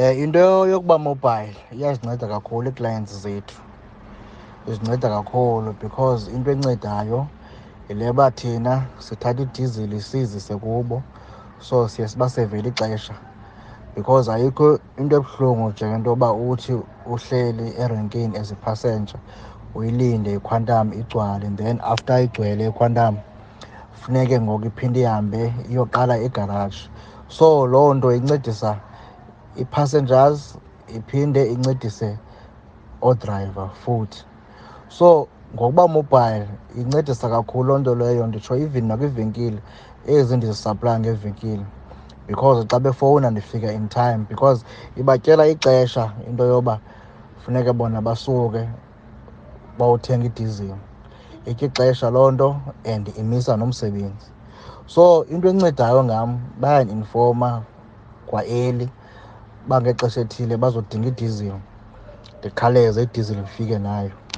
Um into yokuba mobile iyasinceda kakhulu ii-clients zethu. Izinceda kakhulu because into encedayo yile uba thina sithatha idizili sizise kubo so siye sibasevele ixesha. Because ayikho into ebuhlungu njengento yoba uthi uhleli erenkini as ipassenger uyilinde iquantum igcwale and then after igcwele iquantum funeke ngoku iphinde ihambe iyoqala egaraji. So loo nto incedisa ii-passengers iphinde incedise oodrayiva futhi. So ngokuba mobile incedisa kakhulu loo nto leyo nditsho even nakwiivenkile ezi ndizisaplayo ngeevenkile because xa befowuna ndifika in time because ibatyela ixesha into yoba funeke bona basuke bawuthenga idizili itya ixesha loo nto and imisa nomsebenzi. So into encedayo ngam bayandinfoma kwa-early uba ngexesha ethile bazodinga idizili ndikhawuleze idizili ndifike nayo.